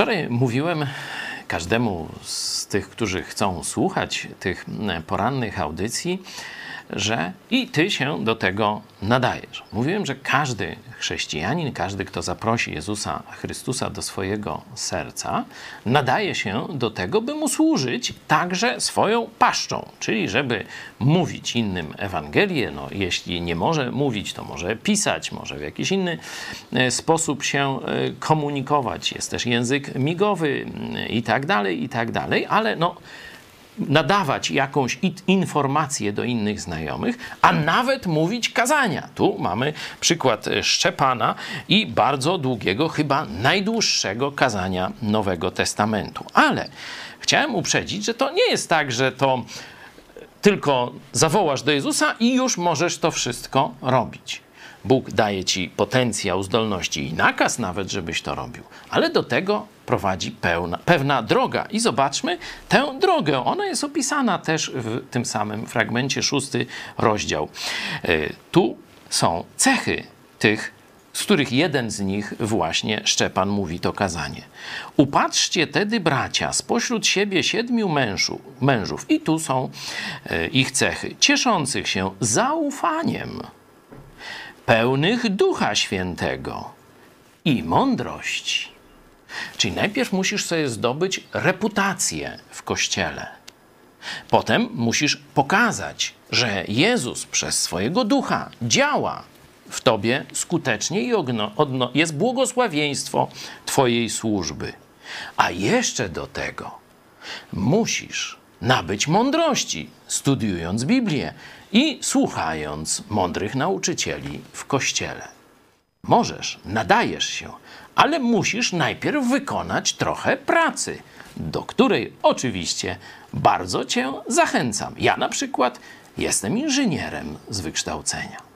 Wczoraj mówiłem każdemu z tych, którzy chcą słuchać tych porannych audycji, że i ty się do tego nadajesz. Mówiłem, że każdy chrześcijanin, każdy, kto zaprosi Jezusa Chrystusa do swojego serca, nadaje się do tego, by mu służyć także swoją paszczą, czyli żeby mówić innym Ewangelię. No, jeśli nie może mówić, to może pisać, może w jakiś inny e, sposób się e, komunikować. Jest też język migowy mm, i tak dalej, i tak dalej, ale no nadawać jakąś informację do innych znajomych, a nawet mówić kazania. Tu mamy przykład Szczepana i bardzo długiego, chyba najdłuższego kazania Nowego Testamentu. Ale chciałem uprzedzić, że to nie jest tak, że to tylko zawołasz do Jezusa i już możesz to wszystko robić. Bóg daje ci potencjał, zdolności i nakaz nawet, żebyś to robił, ale do tego prowadzi pełna, pewna droga. I zobaczmy tę drogę. Ona jest opisana też w tym samym fragmencie, szósty rozdział. E, tu są cechy tych z których jeden z nich właśnie Szczepan mówi to kazanie. Upatrzcie tedy, bracia, spośród siebie siedmiu mężu, mężów, i tu są e, ich cechy, cieszących się zaufaniem, pełnych Ducha Świętego i mądrości. Czyli najpierw musisz sobie zdobyć reputację w kościele. Potem musisz pokazać, że Jezus przez swojego ducha działa w tobie skutecznie i jest błogosławieństwo Twojej służby. A jeszcze do tego musisz nabyć mądrości, studiując Biblię i słuchając mądrych nauczycieli w kościele. Możesz, nadajesz się, ale musisz najpierw wykonać trochę pracy, do której oczywiście bardzo Cię zachęcam. Ja na przykład jestem inżynierem z wykształcenia.